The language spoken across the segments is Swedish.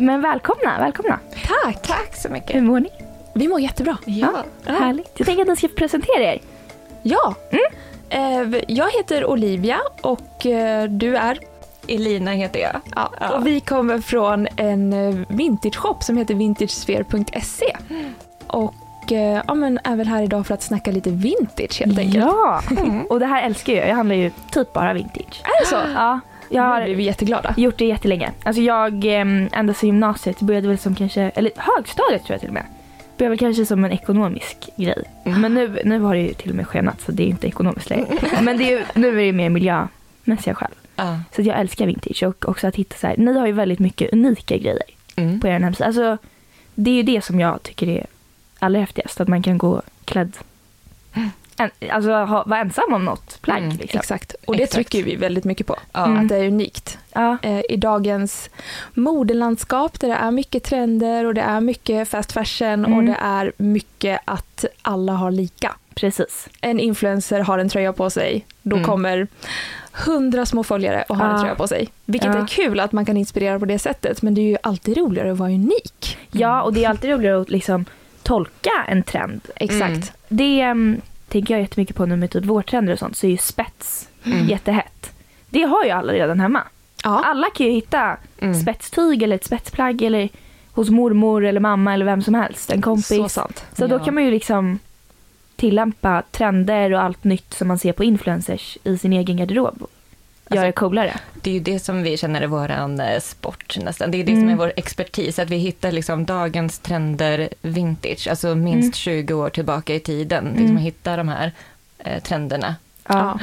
Men välkomna, välkomna. Tack! Tack så mycket. Hur mår ni? Vi mår jättebra. Ja, Härligt. Jag tänker att ni ska presentera er. Ja. Eh, Jag heter Olivia och eh, du är? Elina heter jag. Ja. Och vi kommer från en eh, vintage-shop som heter vintagesphere.se. Och eh, ja, men är väl här idag för att snacka lite vintage helt enkelt. Ja, och det här älskar jag. Jag handlar ju typ bara vintage. Är det så? Ja, jag har vi jätteglada. gjort det jättelänge. Alltså jag, ehm, ända sedan gymnasiet, började väl som kanske, eller högstadiet tror jag till och med. Började väl kanske som en ekonomisk grej. Men nu, nu har det ju till och med skenat så det är inte ekonomiskt längre. Men det är, ju- nu är det mer miljömässiga skäl. Ja. Så jag älskar vintage och också att hitta så här, ni har ju väldigt mycket unika grejer Mm. på er hemsida. Alltså det är ju det som jag tycker är allra häftigast, att man kan gå klädd, alltså ha, vara ensam om något plagg Mm, liksom. Exakt. Och det Exakt. trycker vi väldigt mycket på. Mm. Att det är unikt. Ja, eh, i dagens modelandskap där det är mycket trender och det är mycket fast fashion och Mm. det är mycket att alla har lika. precis. En influencer har en tröja på sig, då Mm. kommer hundra små följare och har en Ja. tröja på sig. Vilket Ja. är kul att man kan inspirera på det sättet, men det är ju alltid roligare att vara unik. Ja, och det är alltid roligare att liksom tolka en trend. Exakt. Mm. Det um, tänker jag jättemycket på nu med typ vårtrender och sånt, så är ju spets Mm. jättehett. Det har ju alla redan hemma. Ja. Alla kan ju hitta Mm. spetstyg eller ett spetsplagg eller hos mormor eller mamma eller vem som helst, en kompis. Så sant. Så då Ja. kan man ju liksom tillämpa trender och allt nytt som man ser på influencers i sin egen garderob. Göra det coolare. Det är ju det som vi känner är våran eh, sport nästan. Det är det Mm. som är vår expertis, att vi hittar liksom dagens trender vintage, alltså minst Mm. 20 år tillbaka i tiden. Mm. Liksom hitta de här eh, trenderna. Ja.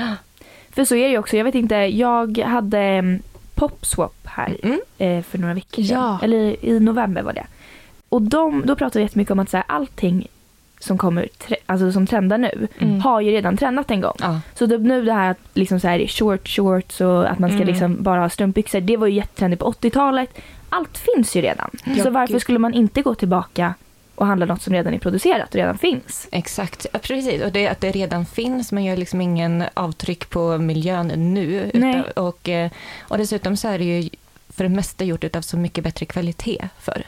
För så är det ju också. Jag vet inte, jag hade mm, Popswap här Mm. eh, för några veckor sedan. Ja. Eller i november var det. Och de, då pratade vi jättemycket om att så här, allting som kommer, alltså som trendar nu, Mm. har ju redan trendat en gång. Ja. Så nu det här att liksom så här, short shorts och att man ska Mm. liksom bara ha strumpbyxor, det var ju jättetrendigt på 80-talet. Allt finns ju redan. Ja, så varför gud. skulle man inte gå tillbaka och handla något som redan är producerat och redan finns? Exakt, ja, precis. Och det att det redan finns, man gör liksom ingen avtryck på miljön nu. Nej. Utan, och, eh, och dessutom så är det ju för det mesta gjort utav så mycket bättre kvalitet förr.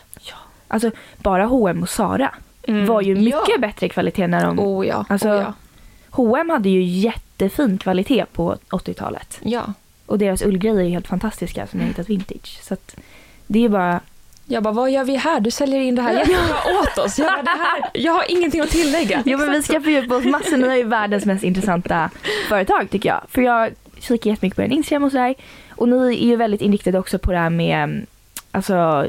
Alltså bara H&M och Zara Mm. var ju mycket Ja. bättre kvalitet när de Oh ja. Alltså- oh ja. H&M hade ju jättefin kvalitet på 80-talet. Ja, Och deras ullgrejer är helt fantastiska som jag har hittat vintage. Så att det är bara... Jag bara, vad gör vi här? Du säljer in det här jättebra åt oss. Jag, bara, det här, jag har ingenting att tillägga. Jo men vi ska fördjupa oss massor. Ni är ju världens mest intressanta företag tycker jag. För jag kikar jättemycket på er Instagram och sådär. Och ni är ju väldigt inriktade också på det här med alltså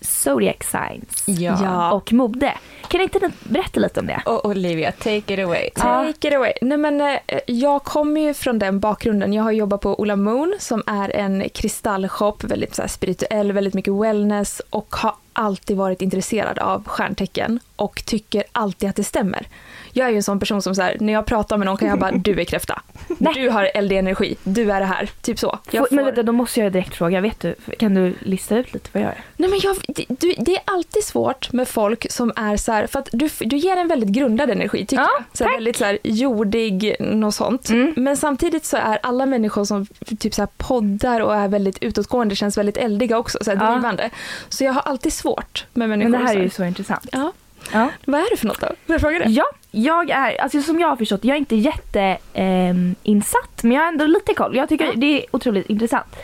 zodiac signs ja. Ja. och mode. Kan inte ni berätta lite om det? Och Olivia, take it away. Take it away. Nej, men, eh, jag kommer ju från den bakgrunden. Jag har jobbat på Ola Moon som är en kristallshop, väldigt så här, spirituell, väldigt mycket wellness och har alltid varit intresserad av stjärntecken och tycker alltid att det stämmer. Jag är ju en sån person som så här, när jag pratar med någon kan jag bara, du är kräfta. Nej. Du har eldig energi, du är det här. Typ så. Jag Får, Men vänta, då måste jag direkt fråga. Vet du, kan du lista ut lite vad jag är? Nej, men jag, det, det är alltid svårt med folk som är så här, för att du, du ger en väldigt grundad energi tycker Ja, jag. Så här, väldigt så här, jordig, något sånt. Mm. Men samtidigt så är alla människor som typ så här, poddar och är väldigt utåtgående känns väldigt eldiga också, så här, Ja. drivande. Så jag har allid svårt med människor. Men det här är ju så intressant. Ja, Ja. vad är det för något då? Får jag fråga det? Ja, jag är, alltså som jag har förstått, jag är inte jätteinsatt ehm, insatt, men jag har ändå lite koll. Jag tycker Ja. det är otroligt intressant.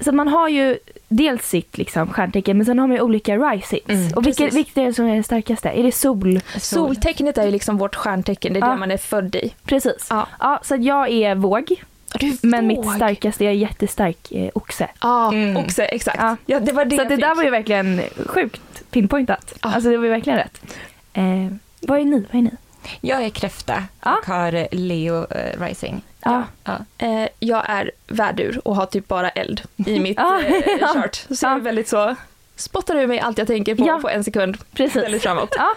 Så man har ju dels sitt liksom, stjärntecken, men sen har man ju olika risings. Mm, och vilket, vilket är det som är det starkaste? Är det sol? Soltecknet är ju liksom vårt stjärntecken, det är Ja. det man är född i. Precis. Ja. Ja, så jag är våg, Du men mitt starkaste är jättestark eh, oxe. Ja, Mm. också, exakt. Ja. Ja. det var det så jag det fick. där var ju verkligen sjukt pinpointat. Ja. Alltså det var ju verkligen rätt. Eh, vad är ni? Vad är ni? Jag är kräfta Ja. och har eh, Leo eh, Rising. Ja. Ja. Eh, jag är värdur och har typ bara eld i mitt eh, chart. Så jag är väldigt så, spottar ur mig allt jag tänker på Ja. på en sekund. Precis. Väldigt framåt. Ja.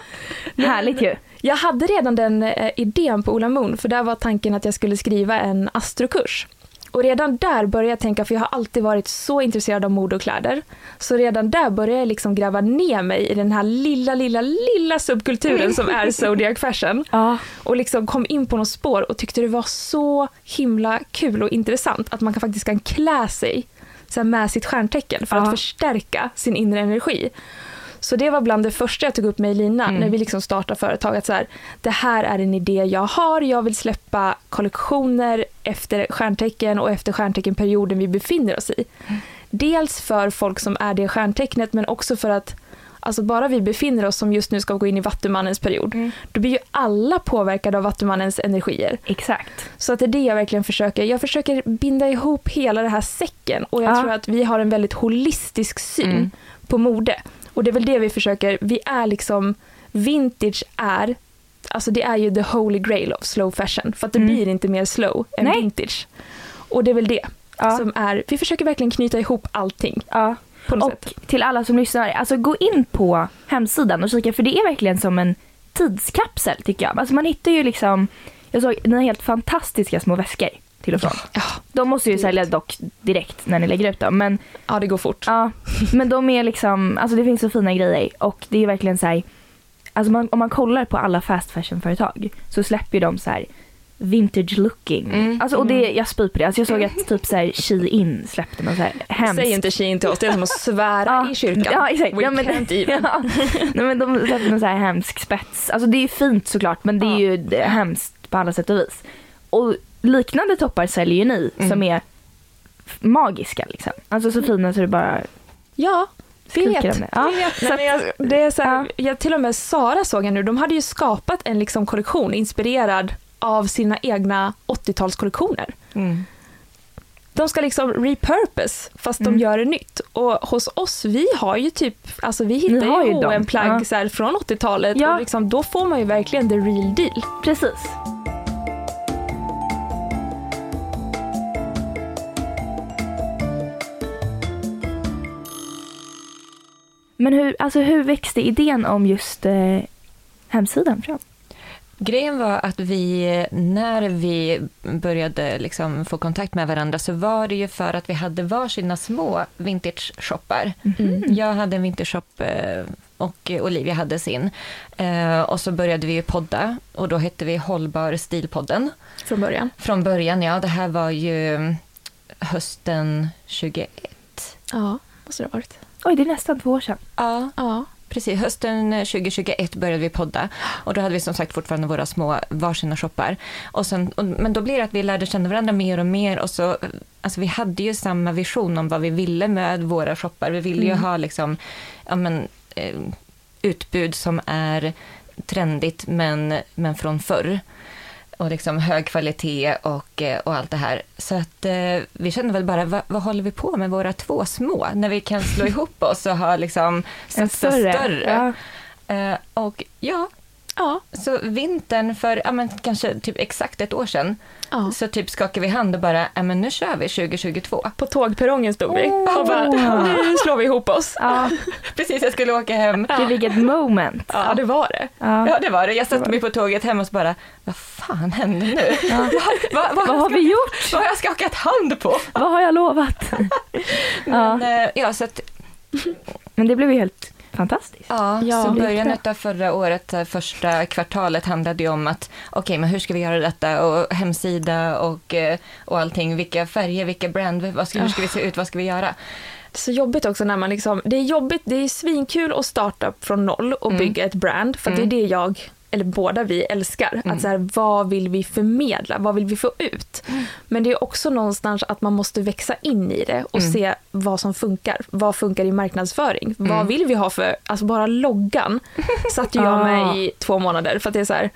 Härligt ju. Jag hade redan den eh, idén på Ola Moon, för där var tanken att jag skulle skriva en astrokurs. Och redan där började jag tänka, för jag har alltid varit så intresserad av mode och kläder, så redan där började jag liksom gräva ner mig i den här lilla, lilla, lilla subkulturen som är Zodiac Fashion. Ja. Och liksom kom in på något spår och tyckte det var så himla kul och intressant att man kan faktiskt kan klä sig så med sitt stjärntecken för Ja. att förstärka sin inre energi. Så det var bland det första jag tog upp med Elina Mm. när vi liksom startade företag. Att så här, det här är en idé jag har. Jag vill släppa kollektioner efter stjärntecken och efter stjärnteckenperioden vi befinner oss i. Dels för folk som är det stjärntecknet men också för att Alltså bara vi befinner oss som just nu ska gå in i Vattumannens period, Mm. då blir ju alla påverkade av Vattumannens energier. Exakt. Så att det är det jag verkligen försöker. Jag försöker binda ihop hela den här säcken och jag Ja. tror att vi har en väldigt holistisk syn Mm. på mode. Och det är väl det vi försöker, vi är liksom, vintage är, alltså det är ju the holy grail of slow fashion. För att det Mm. blir inte mer slow än Nej. vintage. Och det är väl det Ja. som är, vi försöker verkligen knyta ihop allting ja. på något Och sätt. till alla som lyssnar, alltså gå in på hemsidan och kika för det är verkligen som en tidskapsel tycker jag. Alltså man hittar ju liksom, jag såg några helt fantastiska små väskor till och från. Ja, De måste ju sälja dock direkt när ni lägger ut dem. Men, ja det går fort. ja, men de är liksom, alltså det finns så fina grejer och det är verkligen så här, alltså man, om man kollar på alla fast fashion-företag så släpper ju de så här vintage looking. Mm. Alltså, och det, jag spyr på det. Alltså, jag såg att typ så här Shein släppte någon så här hemskt Säg inte Shein till oss, det är som att svära Ja, i kyrkan. Ja, exakt. We ja, men, can't even. Ja. Nej, men de släppte någon så här hemsk spets. Alltså det är fint såklart men det är Ja. ju är hemskt på alla sätt och vis. Och liknande toppar säljer ju ni Mm. som är magiska liksom. Alltså så fina så det bara Ja, vet. det. Ja. Nej, jag, det är så här, Ja. jag, till och med Sara såg jag nu, de hade ju skapat en liksom kollektion inspirerad av sina egna 80-talskollektioner. Mm. De ska liksom repurpose fast Mm. de gör det nytt. Och hos oss, vi har ju typ, alltså vi hittar ju ju dem. H&M-plagg Ja. från 80-talet Ja. och liksom, då får man ju verkligen the real deal. precis. Men hur, alltså hur växte idén om just eh, hemsidan fram? Grejen var att vi, när vi började liksom få kontakt med varandra så var det ju för att vi hade varsina små vintage-shoppar. Mm. Jag hade en vintage-shop eh, och Olivia hade sin. Eh, Och så började vi ju podda och då hette vi Hållbar stilpodden. Från början. Från början, ja, det här var ju hösten 21. Ja, måste det ha varit. Oj, det är nästan två år sedan. Ja, Ja. Precis, hösten 2021 började vi podda och då hade vi som sagt fortfarande våra små varsina shoppar. Och sen, och, men då blir det att vi lärde känna varandra mer och mer och så, alltså vi hade ju samma vision om vad vi ville med våra shoppar. Vi ville ju Mm. ha liksom, ja men, eh, utbud som är trendigt men, men från förr. Och liksom hög kvalitet och, eh, och allt det här. Så att eh, vi kände väl bara, vad, vad håller vi på med våra två små? När vi kan slå ihop oss och ha liksom En större. större. Ja. Eh, och ja, Ja. så vintern för ja, men kanske typ exakt ett år sedan ja. så typ skakade vi hand och bara, ja men nu kör vi 2022. På tågperrongen stod vi och bara, nu slår vi ihop oss. Ja, Precis, jag skulle åka hem. det vilket moment. Ja, det var det. Ja. Ja, det var det. Jag satte mig på tåget hem och så bara, vad fan hände nu? Ja. vad, vad, Vad har jag vi gjort? vad har jag skakat hand på? Vad har jag lovat? ja. Men, eh, ja, så att, Men det blev ju helt fantastiskt. ja, Ja, så början av förra året, första kvartalet handlade ju om att okej, men hur ska vi göra detta och hemsida och, eh, och allting, vilka färger, vilka brand, vad ska, hur ska vi se ut, vad ska vi göra? Så jobbigt också när man liksom, det är jobbigt, det är svinkul att starta från noll och Mm. bygga ett brand, för Mm. det är det jag, eller båda vi älskar. Mm. Att så här, vad vill vi förmedla, vad vill vi få ut? Mm. Men det är också någonstans att man måste växa in i det och Mm. se vad som funkar. Vad funkar i marknadsföring? Vad Mm. vill vi ha för, alltså bara loggan satt jag Ah. med i två månader för att det är så här,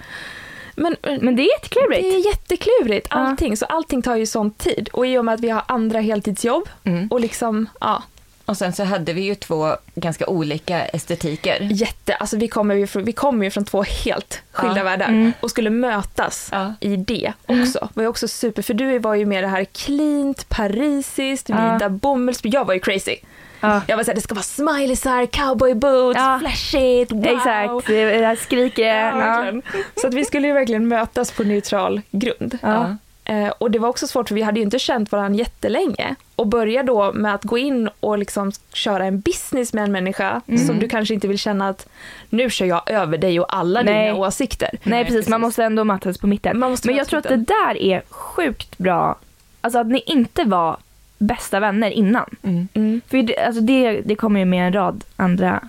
men, Men det är jätteklurigt. det är jätteklurigt allting, så allting tar ju sån tid. Och i och med att vi har andra heltidsjobb Mm. och liksom, ja, Och sen så hade vi ju två ganska olika estetiker. Jätte, alltså vi kommer ju från, vi kommer ju från två helt skilda Ja. världar Mm. och skulle mötas Ja. i det också. Det var ju också super, för du var ju mer det här cleant, parisiskt, Ja. vita bomulls. Jag var ju crazy. Ja. Jag var såhär, det ska vara smileysar, cowboy boots, Ja. flashigt, wow. Exakt, det här skriker Ja, ja. Så att vi skulle ju verkligen mötas på neutral grund. Ja. Eh, och det var också svårt för vi hade ju inte känt varandra jättelänge. Och börja då med att gå in och liksom köra en business med en människa Mm. som du kanske inte vill känna att nu kör jag över dig och alla Nej. dina åsikter. Nej precis, man måste ändå mattas på mitten. Man måste Men jag tror att det där är sjukt bra, alltså att ni inte var bästa vänner innan. Mm. Mm. För det, alltså det, det kommer ju med en rad andra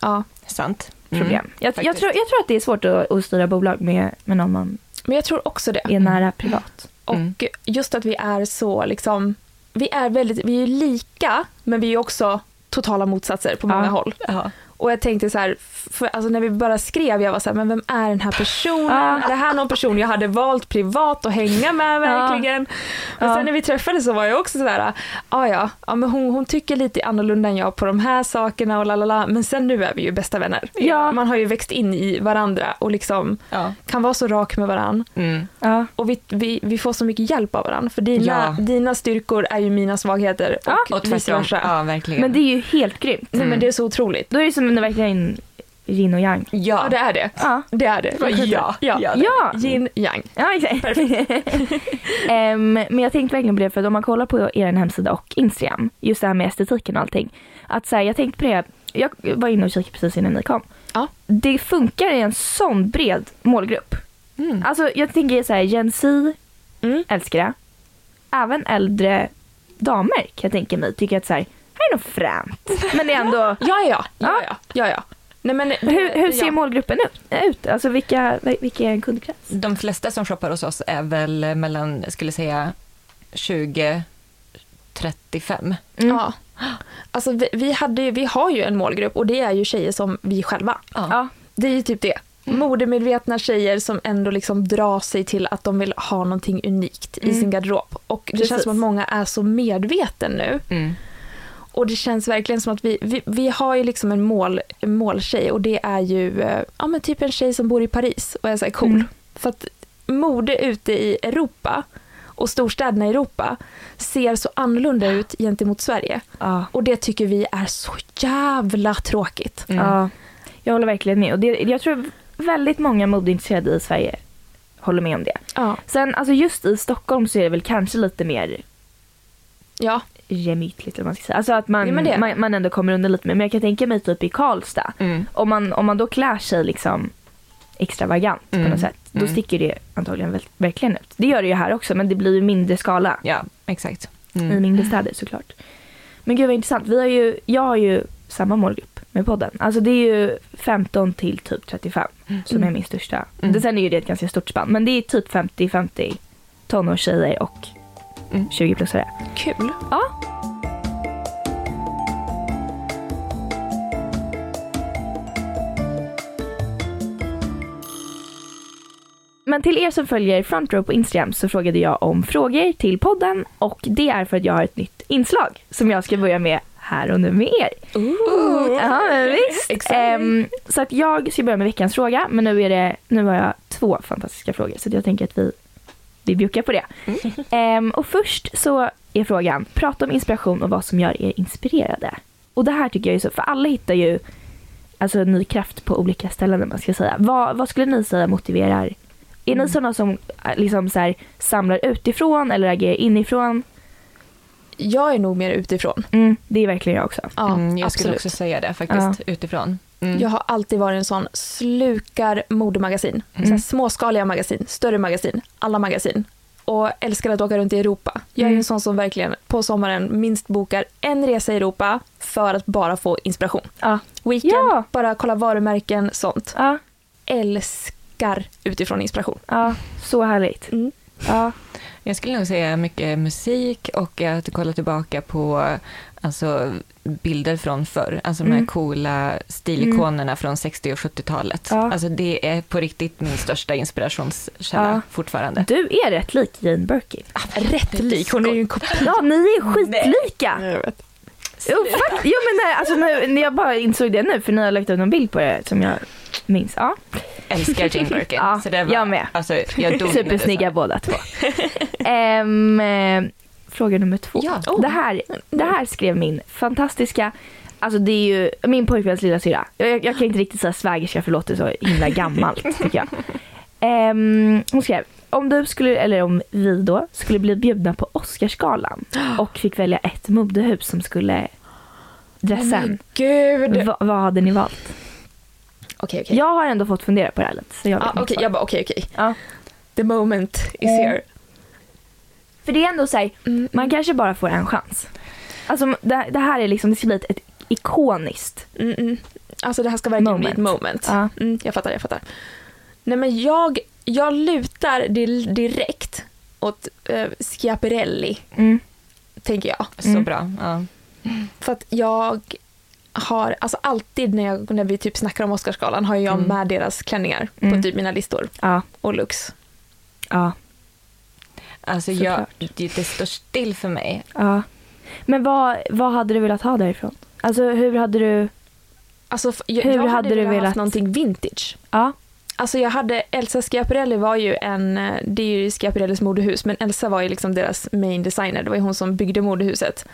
Ja. Sant. Mm. problem. Jag, jag, faktiskt. tror, jag tror att det är svårt att, att styra bolag med, med någon man Men jag tror också det. är nära privat. Och Mm. just att vi är så liksom, vi är väldigt, vi är lika, men vi är också totala motsatser på många Ja. håll. Ja. Och jag tänkte så här, för, alltså när vi bara skrev, jag var så här, men vem är den här personen? Ja. Är det här någon person jag hade valt privat att hänga med verkligen? Och Ja. sen när vi träffades så var jag också så där, ah, ja, ja men hon, hon tycker lite annorlunda än jag på de här sakerna och lalala, men sen nu är vi ju bästa vänner. Ja. Man har ju växt in i varandra och liksom Ja. kan vara så rak med varandra. Mm. Ja. Och vi, vi, vi får så mycket hjälp av varandra, för dina, Ja. dina styrkor är ju mina svagheter och, Ja, Och vice versa. Ja, verkligen. Men det är ju helt grymt. Nej, men Mm. det är så otroligt. Då är det som en verkligen yin och yang. ja. Ja, det är det. Ja, Det är det. Ja. ja. Ja. ja. Yin, yang. Ja, exakt. Ehm, men jag tänkte verkligen på det, för att om man kollar på er hemsida och Instagram, just det här med estetiken och allting. Att så här, jag tänkte på det, jag var inne och kikade precis innan ni kom. Ja. Det funkar i en sån bred målgrupp. Mm. Alltså jag tänker så här, Gen Z, Mm. älskar det. Även äldre damer kan jag tänka mig tycker att så här är nog fränt. Men det är ändå, Ja, ja, ja. Ja. ja, ja. Nej, men, hur, hur ser ja. målgruppen ut? ut? Alltså vilka, vilka är en kundkrets? De flesta som shoppar hos oss är väl mellan, skulle säga, 20 35. Mm. Ja. Alltså, vi, vi, hade, ju- vi har ju en målgrupp och det är ju tjejer som vi själva. Ja. Det är ju typ det. Modemedvetna tjejer som ändå liksom drar sig till att de vill ha någonting unikt i Mm. sin garderob. Och det Precis. känns som att många är så medveten nu. Mm. Och det känns verkligen som att vi, vi, vi har ju liksom en, mål, en måltjej och det är ju eh, ja, men typ en tjej som bor i Paris och är så här cool. Mm. För att mode ute i Europa och storstäderna i Europa ser så annorlunda ut gentemot Sverige. Ja. Och det tycker vi är så jävla tråkigt. Mm. Ja, jag håller verkligen med. Och det, jag tror väldigt många modeintresserade i Sverige håller med om det. Ja. Sen alltså just i Stockholm så är det väl kanske lite mer Ja, gemytligt eller man ska säga. Alltså att man, Ja, man, man ändå kommer undan lite mer. Men jag kan tänka mig typ i Karlstad. Mm. Om man, om man då klär sig liksom extravagant på Mm. något sätt. Då Mm. sticker det antagligen väl, verkligen ut. Det gör det ju här också men det blir ju mindre skala. Ja, exakt. i Mm. mindre städer såklart. Men gud vad intressant. Vi har ju, jag har ju samma målgrupp med podden. Alltså det är ju 15 till typ 35 som är min största. Mm. Det, sen är ju det ett ganska stort spann. Men det är typ 50-50 tonårstjejer och Mm. 20-plussare. kul. Ja. Men till er som följer Front Row på Instagram så frågade jag om frågor till podden och det är för att jag har ett nytt inslag som jag ska börja med här och nu med er. Ja, men visst. Ehm, så att jag ska börja med veckans fråga men nu, är det, nu har jag två fantastiska frågor så jag tänker att vi, vi bjuckar på det. Ehm, och först så är frågan, prata om inspiration och vad som gör er inspirerade. Och det här tycker jag är så, för alla hittar ju alltså, ny kraft på olika ställen om man ska säga. Vad, vad skulle ni säga motiverar? Är ni sådana som äh, liksom så här, samlar utifrån eller agerar inifrån? Jag är nog mer utifrån. Mm, det är verkligen jag också. Ja, Mm, jag skulle absolut. också säga det faktiskt, utifrån. Mm. Jag har alltid varit en sån slukar modemagasin. Här småskaliga magasin, större magasin, alla magasin. Och älskar att åka runt i Europa. Jag är Mm. en sån som verkligen på sommaren minst bokar en resa i Europa för att bara få inspiration. Ja. Weekend, Ja. bara kolla varumärken, sånt. Ja, Älskar utifrån inspiration. ja så härligt. Mm. Ja. Jag skulle nog säga mycket musik och att kolla tillbaka på alltså, bilder från förr. Alltså de här Mm. coola stilikonerna från 60 och 70-talet. Ja. Alltså, det är på riktigt min största inspirationskälla Ja. fortfarande. Du är rätt lik Jane Birkin. Rätt lik, hon är ju en kopia. Ja, ni är skitlika. Jag vet. Jo, jo men nej, alltså, nu, när jag bara insåg det nu för ni har lagt ut någon bild på det som jag minns. Ja. Älskar Jane Birkin. Ja, så det var, jag med. Alltså, jag dog Supersnygga båda två. Eh, fråga nummer två. Ja. Det, här, det här skrev min fantastiska, alltså det är ju min pojkväns lilla syra. Jag, jag kan inte riktigt säga svägerska för det låter så himla gammalt tycker jag. Ehm, hon skrev, om du skulle, eller om vi då, skulle bli bjudna på Oscarsgalan och fick välja ett modehus som skulle dressa en. Men gud. Va, vad hade ni valt? Okej, okej. Jag har ändå fått fundera på det här lite. Så jag okej, svar. jag bara okej, okej. Ja. The moment is Mm. here. För det är ändå så här, Mm. man kanske bara får en chans. Alltså det, det här är liksom, det ska bli ett, ett ikoniskt. Mm, mm. Alltså det här ska verkligen bli ett Moment. moment. Ja. Mm, jag fattar, jag fattar. Nej men jag, jag lutar di- direkt åt eh, Schiaparelli, Mm. tänker jag. Så Mm. bra. Ja. För att jag har, alltså alltid när, jag, när vi typ snackar om Oscarsgalan har jag Mm. med deras klänningar Mm. på typ mina listor Ja, och looks. ja, Alltså jag, det, det står still för mig. ja. Men vad, vad hade du velat ha därifrån? Alltså hur hade du, Alltså, jag, Hur jag hade du velat velat- haft någonting vintage. ja, Alltså jag hade, Elsa Schiaparelli var ju en, eh, det är ju Schiaparellis modehus, men Elsa var ju liksom deras main designer, det var ju hon som byggde modehuset.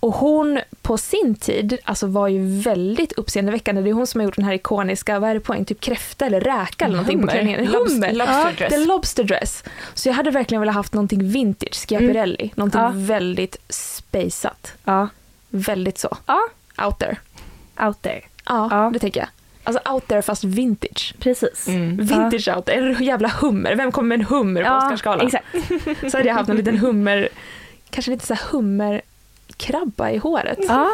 Och hon på sin tid, alltså var ju väldigt uppseendeväckande, det är hon som har gjort den här ikoniska, vad är det på en, typ kräfta eller räka eller någonting på klänningen. Hummer! lobster dress. The Lobster Dress. Så jag hade verkligen velat haft någonting vintage, Schiaparelli, någonting Ja. väldigt spaceat. ja, Väldigt så, ja, out there. out there. Ja, Ja. det tänker jag. Alltså out there fast vintage. Precis. Mm. Vintage out there, en jävla hummer. Vem kommer med en hummer på Ja, Oscarsgalan? exakt. Så hade jag haft en liten hummer, kanske lite så här hummerkrabba i håret. Ja,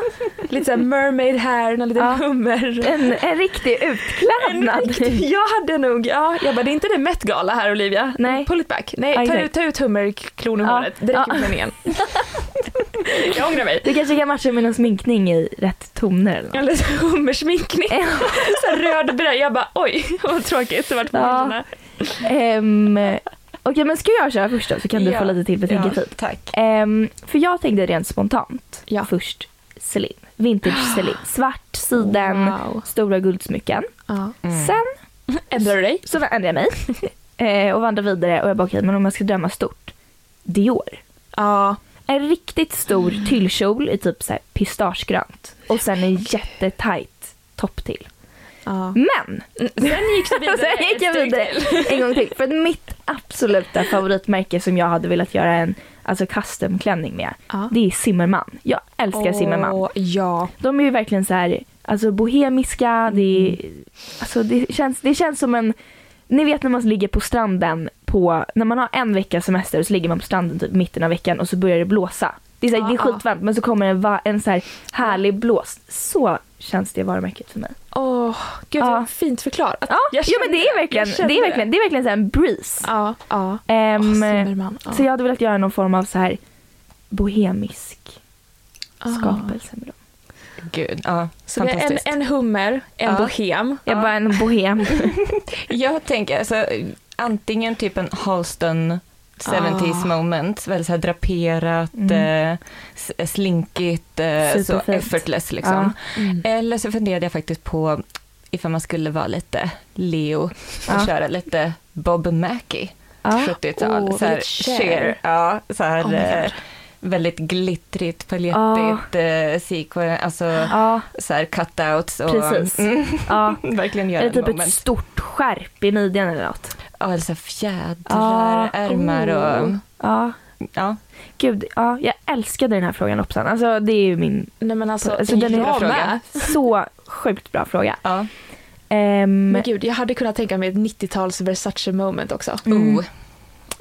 Lite så här mermaid hair, någon liten Ja. hummer. en, en riktig En utklädnad. riktig- Jag hade nog, ja, jag bara det är inte det Met Gala här Olivia. Nej. Pull it back. Nej, ta, ta ut hummerklon ur Ja. håret. Det räcker Ja. med klänningen. jag ångrar mig. Du kanske kan matcha med någon sminkning i rätt toner eller något. Eller så hummersminkning. Så röd bröd. Jag bara oj vad tråkigt det vart på Ja. Okej men ska jag köra först då så kan du Ja. få lite till betänketid. tack. Ehm, för jag tänkte rent spontant Ja. först Celine. Vintage Celine. Svart siden, Wow. stora guldsmycken. Ja. Mm. Sen Ändrar du dig? så ändrade jag mig eh, och vandrade vidare och jag bara okej men om jag ska drömma stort. Dior. Ja. En riktigt stor tyllkjol i typ så här pistagegrönt och sen en jättetajt topp till. Ja. Men Sen gick du vidare Sen gick jag vidare en gång till. För att mitt absoluta favoritmärke som jag hade velat göra en alltså custom-klänning med, Ja. det är Zimmermann. Jag älskar Zimmermann. Åh, ja. De är ju verkligen så här, alltså bohemiska, det, är, alltså det, känns, det känns som en, ni vet när man ligger på stranden på, när man har en veckas semester och så ligger man på stranden typ mitten av veckan och så börjar det blåsa. Det är, så här, Ja, det är skitvarmt men så kommer det en, va- en så här härlig blås. Så känns det varumärket för mig. Åh, gud Ja. vad fint förklarat. Ja, Jag jo, men det är verkligen, det är verkligen, det är verkligen så här en breeze. Ja, ja. Åh, Zimmerman. Ja. Så jag hade velat göra någon form av så här bohemisk Ah. skapelse med dem. Gud, ja, Så det är en, en hummer, en Ja. bohem. Jag Ja. bara en bohem. Jag tänker alltså, antingen typ en Halston 70s Ah. moment, väldigt så här draperat, Mm. eh, slinkigt, eh, så effortless liksom. Mm. Eller så funderade jag faktiskt på ifall man skulle vara lite Leo och Ja. köra lite Bob Mackie, Ja. 70-tal. Åh, så här. Cher, ja, så här, Oh eh, väldigt glittrigt, palettigt, eh, sequin, alltså Ja, så här cutouts och Precis. Mm, ja. verkligen göra Eller ett typ ett moment. stort skärp i midjan eller något. Ja, eller så fjädrar, Ja, ärmar och... oh. Ja, Ja, gud, ja, jag älskade den här frågan Lopsan. Alltså det är ju min, Nej men alltså, alltså den är fråga. så sjukt bra fråga. ja. Ehm, Men gud, jag hade kunnat tänka mig ett 90-tals Versace moment också. Mm. Oh,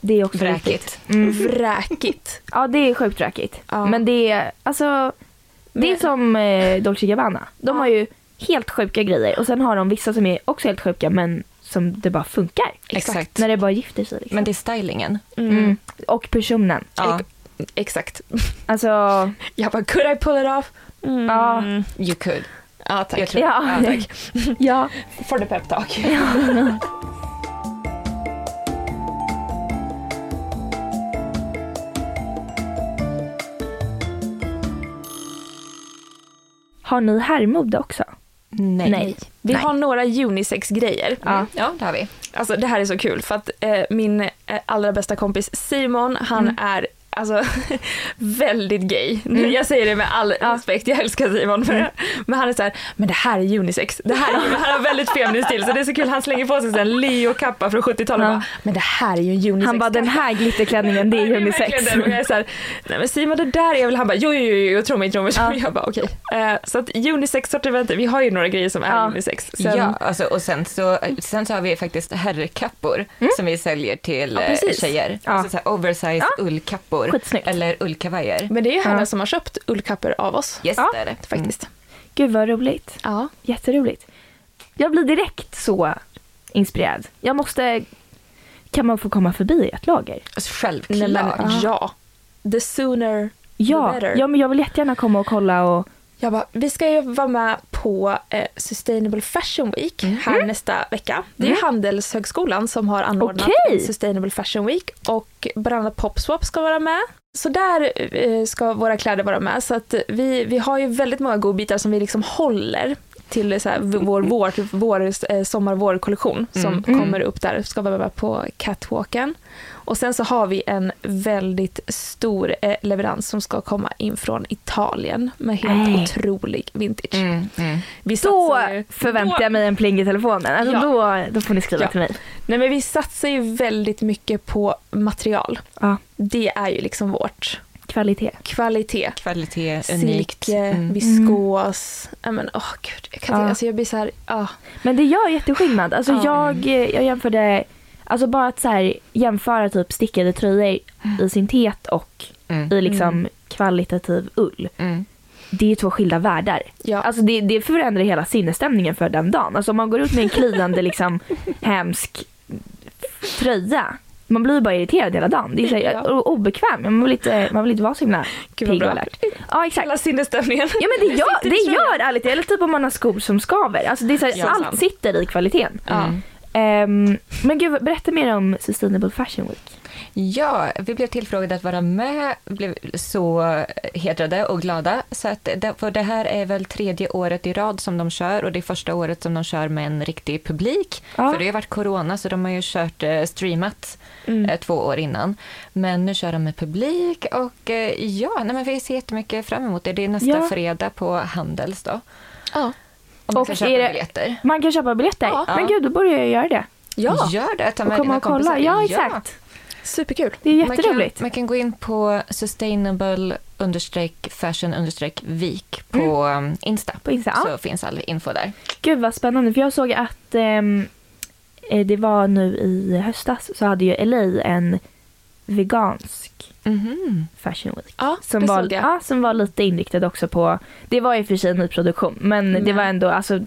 det är också vräkigt. Mm. Vräkigt. Ja, det är sjukt vräkigt. Ja. Men det är, alltså, det är Men- som eh, Dolce Gabbana. De Ja. har ju helt sjuka grejer och sen har de vissa som är också helt sjuka men som det bara funkar. Exakt. När det bara gifter sig. Liksom. Men det är stylingen. Mm. mm. Och personen. Ja, Exakt. Alltså, Jag bara, could I pull it off? Mm. Ja. you could. ja tack. Jag tror- ja. Ja, tack. ja. For the pep talk. Har ni herrmode också? Nej. Nej. Vi Nej. har några unisex-grejer. Ja. Ja, det har vi. Alltså det här är så kul för att eh, min eh, allra bästa kompis Simon, han Mm. är alltså väldigt gay. Nu, Mm. Jag säger det med all respekt, jag älskar Simon. Men, men han är så här, men det här är unisex. Det här är, han har väldigt feminin stil så det är så kul. Han slänger på sig en Leo-kappa från 70-talet och Ja. bara, men det här är ju en unisex. Han bara den här glitterklänningen det är unisex. den. Och jag är så här, nej men Simon det där är väl, han bara jo jo jo, jo tro mig, tro mig. Ja. Jag bara okej. Eh, så att unisex-sortimentet, vi har ju några grejer som är Ja. unisex. Sen, Ja, alltså, och sen så, sen så har vi faktiskt herrkappor som vi säljer till Ja, eh, precis. tjejer. Ja. Alltså så här oversized Ja. Ullkappor skitsnyggt. eller ullkavajer. Men det är ju Hanna Ja. som har köpt ullkappor av oss. Yes, Ja, det är det. Faktiskt. Gud vad roligt. Ja. Jätteroligt. Jag blir direkt så inspirerad. Jag måste... Kan man få komma förbi ett lager? Alltså, Självklart. Nej, men, Ja. ja. The sooner Ja, the better. ja men jag vill jättegärna komma och kolla och... Jag bara, vi ska ju vara med på eh, Sustainable Fashion Week Mhm. här nästa vecka. Det är ju Handelshögskolan som har anordnat en Sustainable Fashion Week och bland annat Popswap ska vara med. Så där eh, ska våra kläder vara med. Så att vi, vi har ju väldigt många godbitar som vi liksom håller till så här, vår, vår, vår eh, sommar-vår-kollektion som Mm. kommer upp där. Ska vara på catwalken. Och sen så har vi en väldigt stor eh, leverans som ska komma in från Italien med helt Nej. otrolig vintage. Mm, mm. Vi Då ju- förväntar då- jag mig en pling i telefonen. Alltså Ja. då, då får ni skriva Ja. till mig. Nej men vi satsar ju väldigt mycket på material. Ja. Det är ju liksom vårt Kvalitet. kvalitet. Kvalitet, unikt. Silke, Mm. viskos. Ja men åh gud, jag, kan Ja. inte, alltså, jag blir så här, ah. Men det gör jätteskillnad. Alltså Ja. jag, jag jämförde, alltså bara att så här, jämföra typ stickade tröjor i syntet och Mm. i liksom Mm. kvalitativ ull. Mm. Det är två skilda världar. Ja. Alltså det, det förändrar hela sinnesstämningen för den dagen. Alltså om man går ut med en kliande liksom hemsk tröja. Man blir bara irriterad hela dagen. Det är så här, Ja. obekväm. Man vill, inte, man vill inte vara så himla pigg och alert. Ja exakt. Hela sinnesstämningen. Ja men det gör, det gör ärligt Eller typ om man har skor som skaver. Alltså det är så här, Ja, allt sant. sitter i kvaliteten. Mm. Ehm, men gud, berätta mer om Sustainable Fashion Week. Ja, vi blev tillfrågade att vara med, blev så hedrade och glada. Så att det, för det här är väl tredje året i rad som de kör och det är första året som de kör med en riktig publik. Ja. För det har varit corona så de har ju kört eh, streamat Mm. eh, två år innan. Men nu kör de med publik och eh, ja, nej, men vi ser jättemycket fram emot det. Det är nästa Ja. fredag på Handels då. Ja. Om man Och ska köpa det- biljetter. Man kan köpa biljetter. Ja. Men gud, då borde jag göra det. ja, Gör det, ta Och med komma dina och kolla. kompisar. Ja, exakt. Superkul. Det är Man jätteroligt. kan, man kan gå in på sustainable fashion vik på um, Insta. På Insta, ja. Så finns all info där. Gud vad spännande. För jag såg att ehm, eh, det var nu i höstas så hade ju LA en vegansk Fashion Week. Ja, Som det var, ja, som var lite inriktad också på, det var i och för sig nyproduktion, men det Mm. var ändå alltså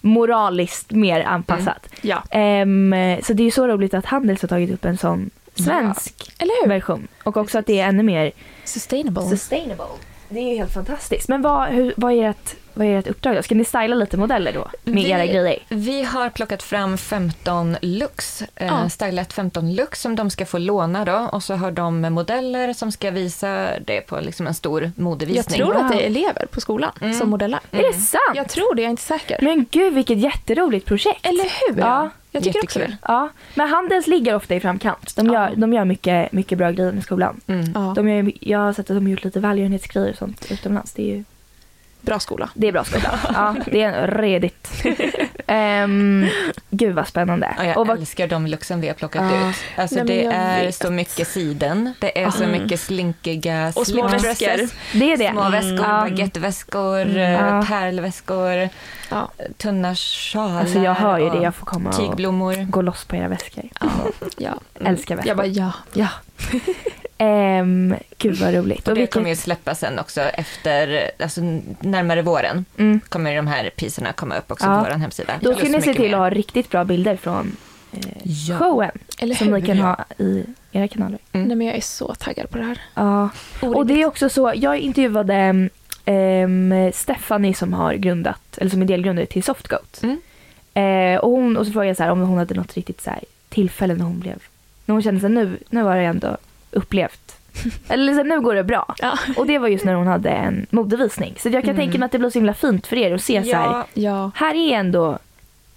moraliskt mer anpassat. Ja. Ehm, så det är ju så roligt att Handels har tagit upp en sån svensk hur? version. Och också att det är ännu mer Sustainable. sustainable. Det är ju helt fantastiskt. Men vad, hur, vad, är ert, vad är ert uppdrag då? Ska ni styla lite modeller då? Med Vi- era grejer? Vi har plockat fram 15 looks, eh, Ja. stylat 15 looks som de ska få låna då och så har de modeller som ska visa det på liksom en stor jag modevisning. tror att det Wow. är elever på skolan Mm. som modellar. Är det sant? Jag tror det, jag är inte säker. Men gud vilket jätteroligt projekt. Eller hur? Ja. Jag tycker också Jättekul. det. Ja, men Handels ligger ofta i framkant. De gör, Ja. de gör mycket, mycket bra grejer med skolan. Mm. Ja. De gör, jag har sett att de har gjort lite välgörenhetsgrejer och sånt utomlands. Det är ju Bra skola. det är bra skola. Ja, det är redigt. um, gud vad spännande. Ja, jag och vad, älskar de looksen vi har plockat Ja. ut. Alltså Nej, det är vet. så mycket siden, det är så Mm. mycket slinkiga Och små väskor. det är det. Små väskor, Ja. baguetteväskor, Mm. eh, Ja. pärlväskor, Ja. tunna sjalar. Alltså jag hör ju det. Jag får komma och gå loss på era väskor. ja. Älskar väskor. Jag bara ja. Ja. Um, gud vad roligt. Och det vilket- kommer ju släppas sen också efter, alltså närmare våren, mm, kommer de här priserna komma upp också Ja. på vår hemsida. då ska ni se till mer. att ha riktigt bra bilder från eh, Ja. showen. Eller Som hur? ni kan ha i era kanaler. Mm. Nej men jag är så taggad på det här. Ja. Och det är också så, jag intervjuade um, Stephanie som har grundat, eller som är delgrundare till Softgoat. Mm. Eh, och, hon, och så frågade jag så här, om hon hade något riktigt så här, tillfälle när hon blev, när hon kände sig nu, nu har jag ändå upplevt, eller så nu går det bra. Ja. Och det var just när hon hade en modevisning. Så jag kan Mm. tänka mig att det blir så himla fint för er att se så här, Ja, Ja. här är ändå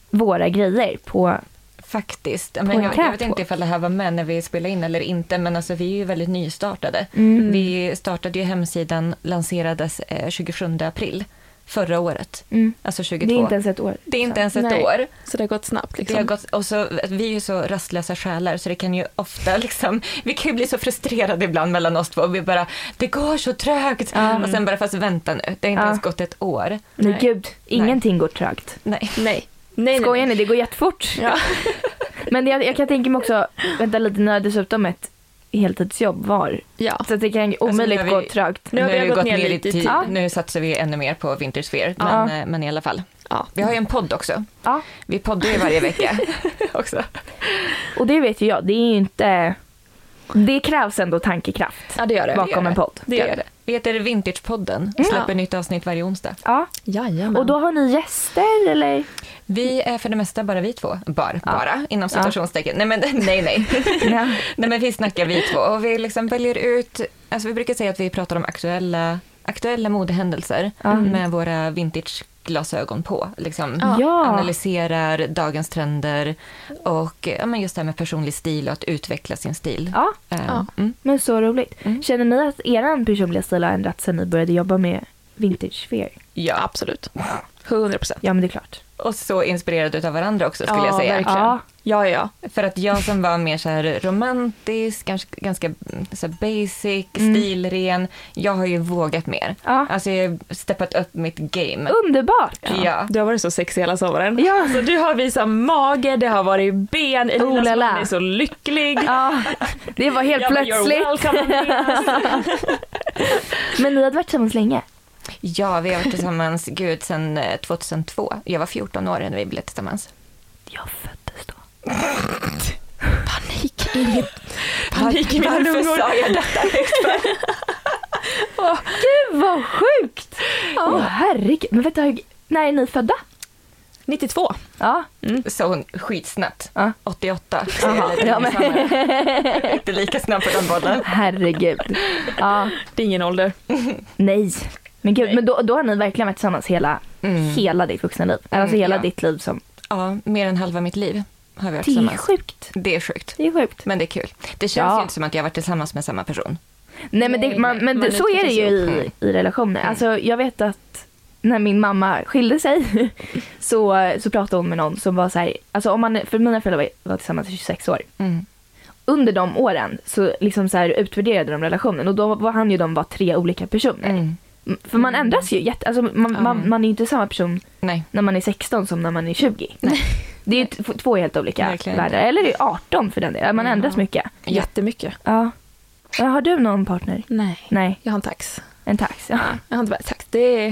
våra grejer på, faktiskt. en Men jag, jag vet inte ifall det här var med när vi spelade in eller inte, men alltså vi är ju väldigt nystartade. mm, Vi startade ju hemsidan, lanserades eh, 27 april förra året, mm. alltså 22. det är inte ens ett år. Det är inte ens ett Nej. år. Så det har gått snabbt Det liksom. har gått, och så, vi är ju så rastlösa själar så det kan ju ofta liksom, vi kan ju bli så frustrerade ibland mellan oss två. Vi bara, det går så trögt. Ja. Och sen bara, fast vänta nu, det har inte Ja. ens gått ett år. Nej Nej. gud, ingenting går trögt. Nej. Nej. Nej, Skojar nej. ni? Det går jättefort. Ja. Men jag, jag kan tänka mig också, vänta lite, ni har dessutom ett heltidsjobb var. Ja. Så det kan omöjligt nu har gå vi- trögt. Nu har vi gått ner lite i tid. Ja. Nu satsar vi ännu mer på Vintersphere, Ja. men, eh, men i alla fall. Ja. Vi har ju en podd också. Ja. Vi poddar ju varje vecka också. Och det vet ju jag, det är ju inte... Det krävs ändå tankekraft ja, det gör det. bakom gör en det. podd. Det gör det. Vi heter Vintagepodden, Mm. släpper nytt avsnitt varje onsdag. Ja. Jajamän. Och då har ni gäster eller? Vi är för det mesta bara vi två. Bara, Ja. bara inom citationstecken. Nej, men nej, nej. Ja. nej, men vi snackar vi två och vi liksom väljer ut, alltså vi brukar säga att vi pratar om aktuella, aktuella modehändelser Ja. med våra vintageglasögon på. Liksom Ja. Ja. analyserar dagens trender och ja, men just det här med personlig stil och att utveckla sin stil. ja, Eh, Ja. Mm. men så roligt. Mm. Känner ni att er personliga stil har ändrats sen ni började jobba med vintage fair? Ja, absolut. 100 procent. Ja, men det är klart. Och så inspirerade av varandra också skulle Ja, jag säga. verkligen. Ja. Ja, ja. För att jag som var mer så här romantisk, ganska, ganska mm, så här basic, Mm. stilren, jag har ju vågat mer. Ja. Alltså jag har steppat upp mitt game. Underbart! Ja. Du har varit så sexig hela sommaren. Ja. Så du har visat mage, det har varit ben, Oh, la. man är så lycklig. Ja, det var helt Jag bara, "You're plötsligt. welcome, Andreas." Men ni hade varit tillsammans länge? Ja, vi har varit tillsammans, gud, sedan eh, 2002. Jag var 14 år när vi blev tillsammans. Jag föddes då. Panik, inget. Panik i mina Varför lungor. sa jag detta högt för? Gud vad sjukt! Åh herregud. Men vänta, hur- när är ni födda? 92. Ja. Så hon skitsnabbt. Ja. 88. Så Jaha, jag är lite ja, men-. Inte lika snabb på den bollen. Herregud. Ja. Det är ingen ålder. Nej. Men gud, men då, då har ni verkligen varit tillsammans hela, Mm. hela ditt vuxna liv. Alltså hela ja. ditt liv som... Ja, mer än halva mitt liv har vi varit Det är tillsammans. sjukt. Det är sjukt. Det är sjukt. Men det är kul. Det känns Ja. ju inte som att jag har varit tillsammans med samma person. Nej men, det, man, men man det, så är det ju i, i relationer. Alltså jag vet att när min mamma skilde sig så, så pratade hon med någon som var så här, alltså om man, för mina föräldrar var, var tillsammans i 26 år. Mm. Under de åren så liksom så här utvärderade de relationen och då var han ju de var tre olika personer. Mm. För man ändras ju jätte, alltså man, man, Mm. man är ju inte samma person Nej. när man är 16 som när man är 20. Det är ju t- två helt olika Verkligen världar. Eller det är 18 för den delen. Man ändras mycket. Jättemycket. Ja. ja. Har du någon partner? Nej. Nej, Jag har en tax. en tax. Ja, Jag har inte bara tax. Det är...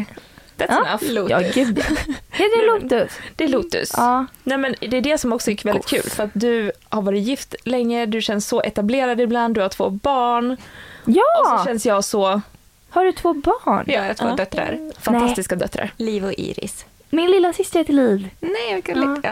That's Ja. enough. Lotus. ja gud ja. Heter det Lotus? Det är Lotus. Ja. Nej, men det är det som också är väldigt kul. För att du har varit gift länge, du känns så etablerad ibland, du har två barn. Och så Ja! känns jag så... Har du två barn? Ja, jag har två Ja. döttrar. Fantastiska döttrar. Liv och Iris. Min lilla syster heter Liv. Nej, vad gulligt.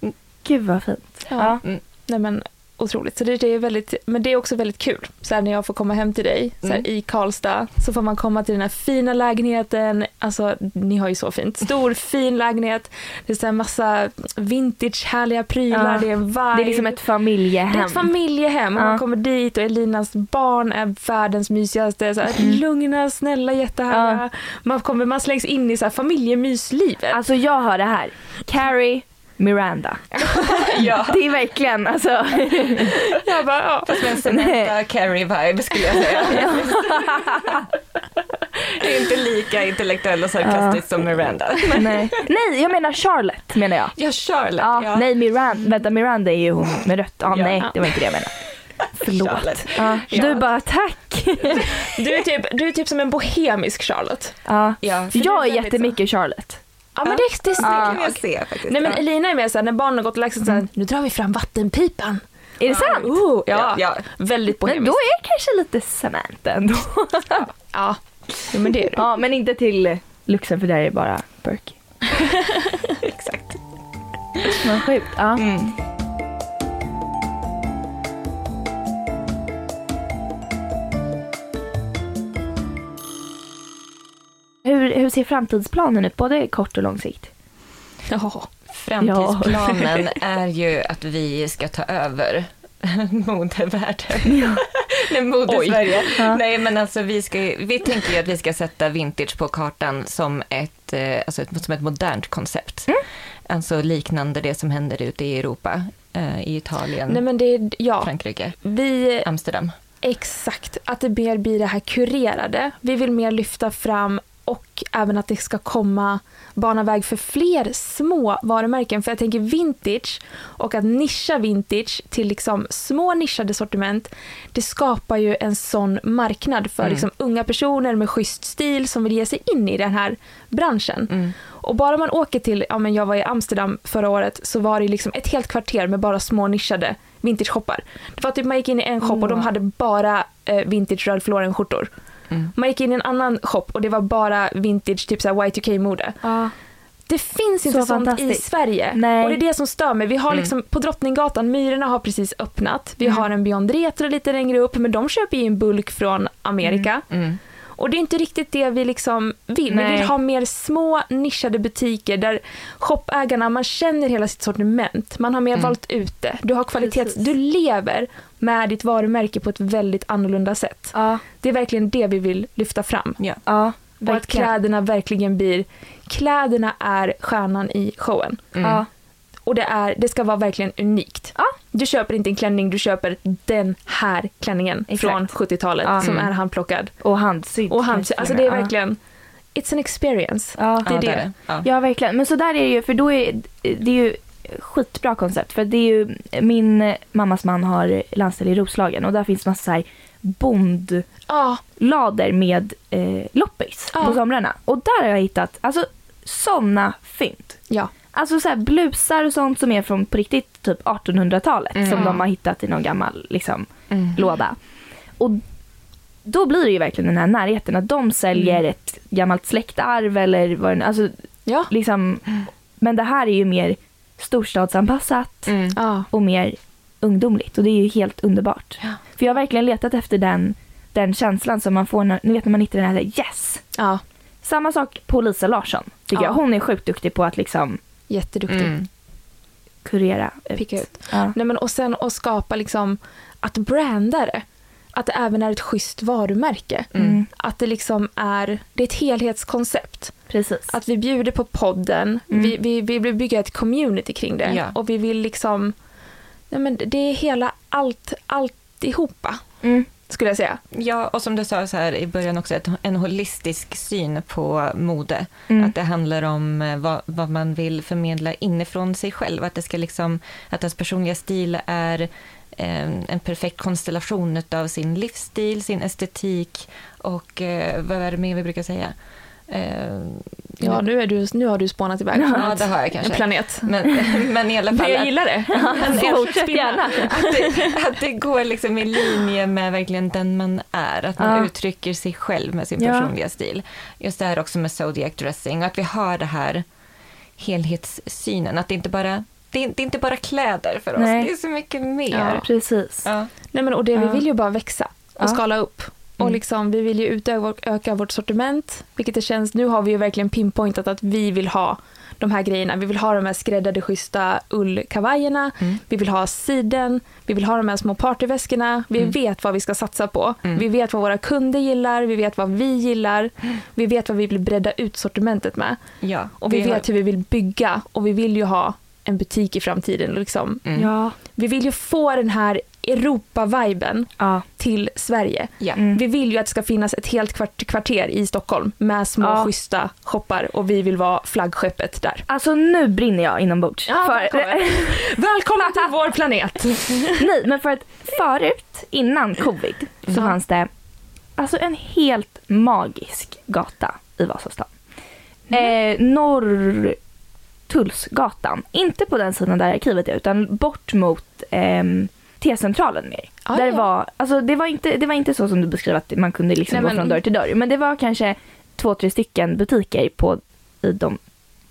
Ja. Gud vad fint. Ja. Ja. Nej men otroligt. Så det, det är väldigt, men det är också väldigt kul. Så här, när jag får komma hem till dig så här, Mm. i Karlstad så får man komma till den här fina lägenheten. Alltså ni har ju så fint. Stor fin lägenhet. Det är så här massa vintage härliga prylar. Ja. Det är en vibe. Det är liksom ett familjehem. Det är ett familjehem Ja. man kommer dit och Elinas barn är världens mysigaste. Så här, lugna, snälla, jättehärliga. Mm. Ja. Man, kommer, man slängs in i så här familjemyslivet. Alltså jag hör det här. Carrie, Miranda. ja. Det är verkligen alltså. jag bara, ja. Fast med en Samantha Carey-vibe skulle jag säga. Det är inte lika intellektuell och sarkastisk som Miranda. nej. nej, jag menar Charlotte menar jag. Ja, Charlotte. Ja, ja. Nej, Miranda, vänta, Miranda är ju hon med rött. Ja, Ja. nej, det var inte det jag menade. Förlåt. Charlotte. Ja. Ja. Du bara tack. Du är, typ, du är typ som en bohemisk Charlotte. Ja. Ja, Jag är jättemycket Charlotte. Ja, men det, det det Ja. kan jag se faktiskt. Nej men. Elina är mer såhär, när barnen har gått och lagt sig såhär, nu drar vi fram vattenpipan. Är det sant? Oh, ja. Ja, väldigt Men bohemiskt. då är jag kanske lite Samantha ändå. Ja. ja, men det är du. ja, men inte till Luxen för där är det bara Burke. Exakt. Vad sjukt. Ja. Mm. Hur, hur ser framtidsplanen ut, både kort och lång sikt? Ja. Framtidsplanen är ju att vi ska ta över modevärlden. Nej, modesverige. Ja. Nej, men alltså vi, ska, vi tänker ju att vi ska sätta vintage på kartan som ett, eh, alltså ett, som ett modernt koncept. Mm. Alltså liknande det som händer ute i Europa, eh, i Italien, Nej men det ja. Frankrike, Vi, Amsterdam. exakt, att det mer blir det här kurerade. Vi vill mer lyfta fram och även att det ska komma bana väg för fler små varumärken. För jag tänker vintage och att nischa vintage till liksom små nischade sortiment, det skapar ju en sån marknad för Mm. liksom unga personer med schysst stil som vill ge sig in i den här branschen. Mm. Och bara man åker till, ja men jag var i Amsterdam förra året, så var det liksom ett helt kvarter med bara små nischade vintage-shoppar. Det var typ man gick in i en shop och de Åh. hade bara eh, vintage Ralph Lauren-skjortor. Mm. Man gick in i en annan shop och det var bara vintage, typ så här Y2K-mode. Ja. Det finns Så inte sånt i. Sverige. Nej. Och det är det som stör mig. Vi har Mm. liksom på Drottninggatan, Myrorna har precis öppnat. Vi Mm. har en Beyond Retro lite längre upp, men de köper ju in bulk från Amerika. Mm. Och det är inte riktigt det vi liksom vill. Vi Nej. vill ha mer små nischade butiker där shopägarna, man känner hela sitt sortiment. Man har mer Mm. valt ut det. Du har kvalitets... Precis. Du lever med ditt varumärke på ett väldigt annorlunda sätt. Ja. Det är verkligen det vi vill lyfta fram. Ja. Ja. Och att kläderna verkligen blir... Kläderna är stjärnan i showen. Mm. Ja. Och det, är, det ska vara verkligen unikt. Ja. Du köper inte en klänning, du köper den här klänningen Exakt. från 70-talet Ja. som Mm. är handplockad. Och handsydd. Och hand, kanske alltså det är verkligen, it's an experience. Ja. det är ja, det. är Ja. Ja, verkligen. Men så där är det ju, för då är det är ju skitbra koncept. För det är ju, min mammas man har landställe i Roslagen och där finns massa så här bondlader Ja, med eh, loppis Ja. på somrarna. Och där har jag hittat, alltså såna fynd. ja. Alltså så här blusar och sånt som är från på riktigt typ 1800-talet Mm. som de har hittat i någon gammal liksom, Mm. låda. Och då blir det ju verkligen den här närheten att de säljer Mm. ett gammalt släktarv eller vad det alltså Ja. liksom, men det här är ju mer storstadsanpassat Mm. och mer ungdomligt och det är ju helt underbart. Ja. För jag har verkligen letat efter den, den känslan som man får när, ni vet när man hittar den här yes! ja. Samma sak på Lisa Larsson tycker Ja. jag. Hon är sjukt duktig på att liksom Jätteduktig. Mm. kurera ut. Picka ut. Ja. Nej, men, och sen att skapa liksom, att branda det. Att det även är ett schysst varumärke. Mm. Att det liksom är, det är ett helhetskoncept. Precis. Att vi bjuder på podden, Mm. vi, vi, vi vill bygga ett community kring det. Ja. Och vi vill liksom, nej men det är hela allt, alltihopa Mm. Skulle jag säga. Ja, och som du sa så här i början också, en holistisk syn på mode. Mm. Att det handlar om eh, vad, vad man vill förmedla inifrån sig själv. Att, det ska liksom, att ens personliga stil är eh, en perfekt konstellation av sin livsstil, sin estetik och eh, vad är det mer vi brukar säga? Eh, Ja, nu, är du, nu har du spånat iväg från ja, ett- det har jag en kanske. planet. Men, men i alla fall Men jag gillar det. Men Fortsätt gärna. att, det, att det går liksom i linje med verkligen den man är. Att man Ja. uttrycker sig själv med sin Ja. personliga stil. Just det här också med Zodiac dressing och att vi har det här helhetssynen. Att det inte bara det är, det är inte bara kläder för oss, Nej. det är så mycket mer. Ja. Precis. Ja. Nej, men, och det, vi Ja. vill ju bara växa och Ja. skala upp. Och Mm. liksom, vi vill ju utöka öka vårt sortiment, vilket det känns, nu har vi ju verkligen pinpointat att vi vill ha de här grejerna. Vi vill ha de här skräddade schyssta ullkavajerna, Mm. vi vill ha siden, vi vill ha de här små partyväskorna. Vi Mm. vet vad vi ska satsa på. Mm. Vi vet vad våra kunder gillar, vi vet vad vi gillar. Vi vet vad vi vill bredda ut sortimentet med. Ja. Och vi, har- vet hur vi vill bygga och vi vill ju ha en butik i framtiden. Liksom. Mm. Ja. Vi vill ju få den här Europa-viben Ja. till Sverige. Ja. Mm. Vi vill ju att det ska finnas ett helt kvart, kvarter i Stockholm med små Ja. schyssta shoppar och vi vill vara flaggskeppet där. Alltså nu brinner jag inombords. Ja, för, välkommen. Välkommen till vår planet! nej, men för att förut, innan covid, så Mm. fanns det alltså en helt magisk gata i Vasastan. Mm. Eh, Norrtullsgatan. Inte på den sidan där arkivet är, utan bort mot ehm, T-centralen mer. Ah, där ja. det, var, alltså, det, var inte, det var inte så som du beskrev att man kunde liksom Nej, gå men- från dörr till dörr. Men det var kanske två, tre stycken butiker på, i de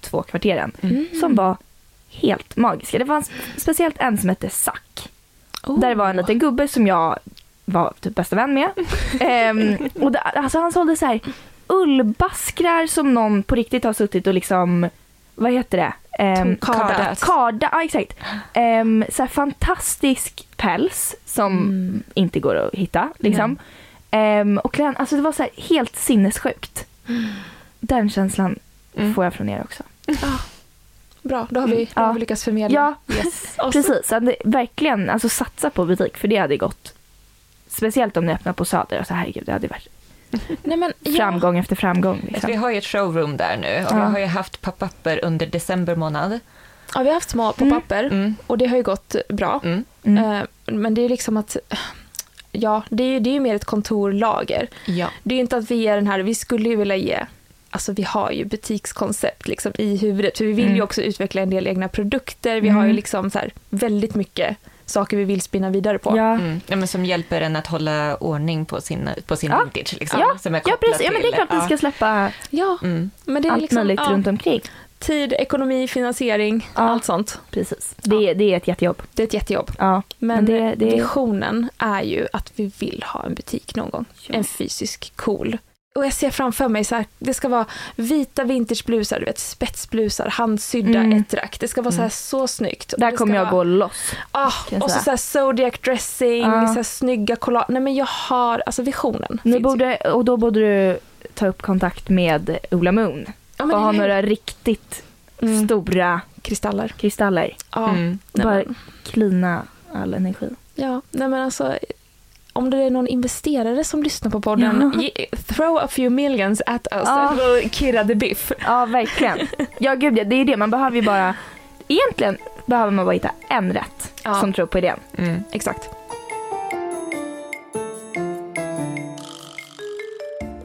två kvarteren Mm. som var helt magiska. Det fanns speciellt en som hette Sack. Oh. Där det var en liten gubbe som jag var typ bästa vän med. Ehm, och det, alltså han sålde så här ullbaskrar som någon på riktigt har suttit och liksom, vad heter det? Um, Kardat. Karda, ja exakt. Um, så fantastisk päls som Mm. inte går att hitta. Liksom. Ehm, och klän, alltså det var så helt sinnessjukt. Den känslan Mm. får jag från er också. Bra, då har vi, då har vi lyckats förmedla. Ja, Yes. Precis. Så det, verkligen alltså, satsa på butik för det hade gått. Speciellt om ni öppnar på Söder. Alltså, herregud, det hade varit Nej, men, ja. framgång efter framgång. Vi Liksom. har ju ett showroom där nu och Ja. vi har ju haft pop-upper under december månad. Ja, vi har haft små pop-upper Mm. och det har ju gått bra. Mm. Mm. Eh, Men det är liksom att, ja, det är ju det är ju mer ett kontorlager. Ja. Det är ju inte att vi är den här, vi skulle ju vilja ge, alltså vi har ju butikskoncept liksom i huvudet, för vi vill ju Mm. också utveckla en del egna produkter, vi har ju Mm. liksom så här väldigt mycket saker vi vill spinna vidare på. Ja. Mm. Ja, men som hjälper en att hålla ordning på sin, på sin Ja. vintage. Liksom, Ja, som är ja, precis. Ja, men det är till- klart vi ska släppa Ja, Mm. men det är allt liksom, möjligt ja, runt omkring. tid, ekonomi, finansiering, Ja. allt sånt. Precis. Det, är- det är ett jättejobb. Det är ett jättejobb. Ja. Men, Men det- det- visionen är ju att vi vill ha en butik någon gång. Ja. En fysisk cool. Och jag ser framför mig så här, det ska vara vita vintageblusar, du vet spetsblusar, handsydda Mm. ettrack. Det ska vara så här så snyggt. Där kommer jag vara, gå loss. Ah, och så, säga. så här zodiac dressing, Ja. så här snygga collage. Nej men jag har, alltså visionen Nu ju. borde, och då borde du ta upp kontakt med Ola Moon ja, och men ha det är- några riktigt Mm. stora kristaller. kristaller. Ja. Mm. Bara klina all energi. ja, nej men alltså om det är någon investerare som lyssnar på podden, Ja. ge- throw a few millions at us, Ja. will kirra the biff. Ja, verkligen. Ja, gud ja, det är det. Man behöver ju bara... Egentligen behöver man bara hitta en rätt Ja. som tror på idén. Mm. Exakt.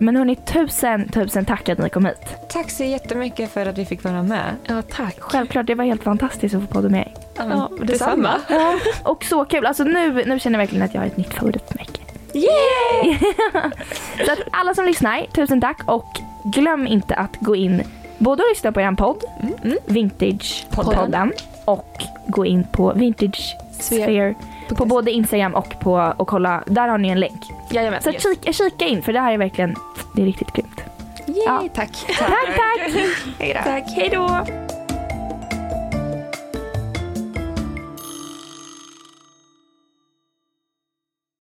Men hörni, tusen, tusen tack att ni kom hit. Tack så jättemycket för att vi fick vara med. Ja, tack. Självklart, det var helt fantastiskt att få podda med er. Ja, detsamma. Ja, och så kul. Alltså nu, nu känner jag verkligen att jag har ett nytt favoritmärke. Yay! Så att alla som lyssnar, tusen tack. Och glöm inte att gå in både och lyssna på er podd, Mm. Vintage-podden, och gå in på Vintage Sphere på både Instagram och på och kolla. Där har ni en länk. Jajamän. Så kika, kika in för det här är verkligen, det är riktigt grymt. Yay, Ja. tack. Tack, tack! Hej då. Tack, hej då.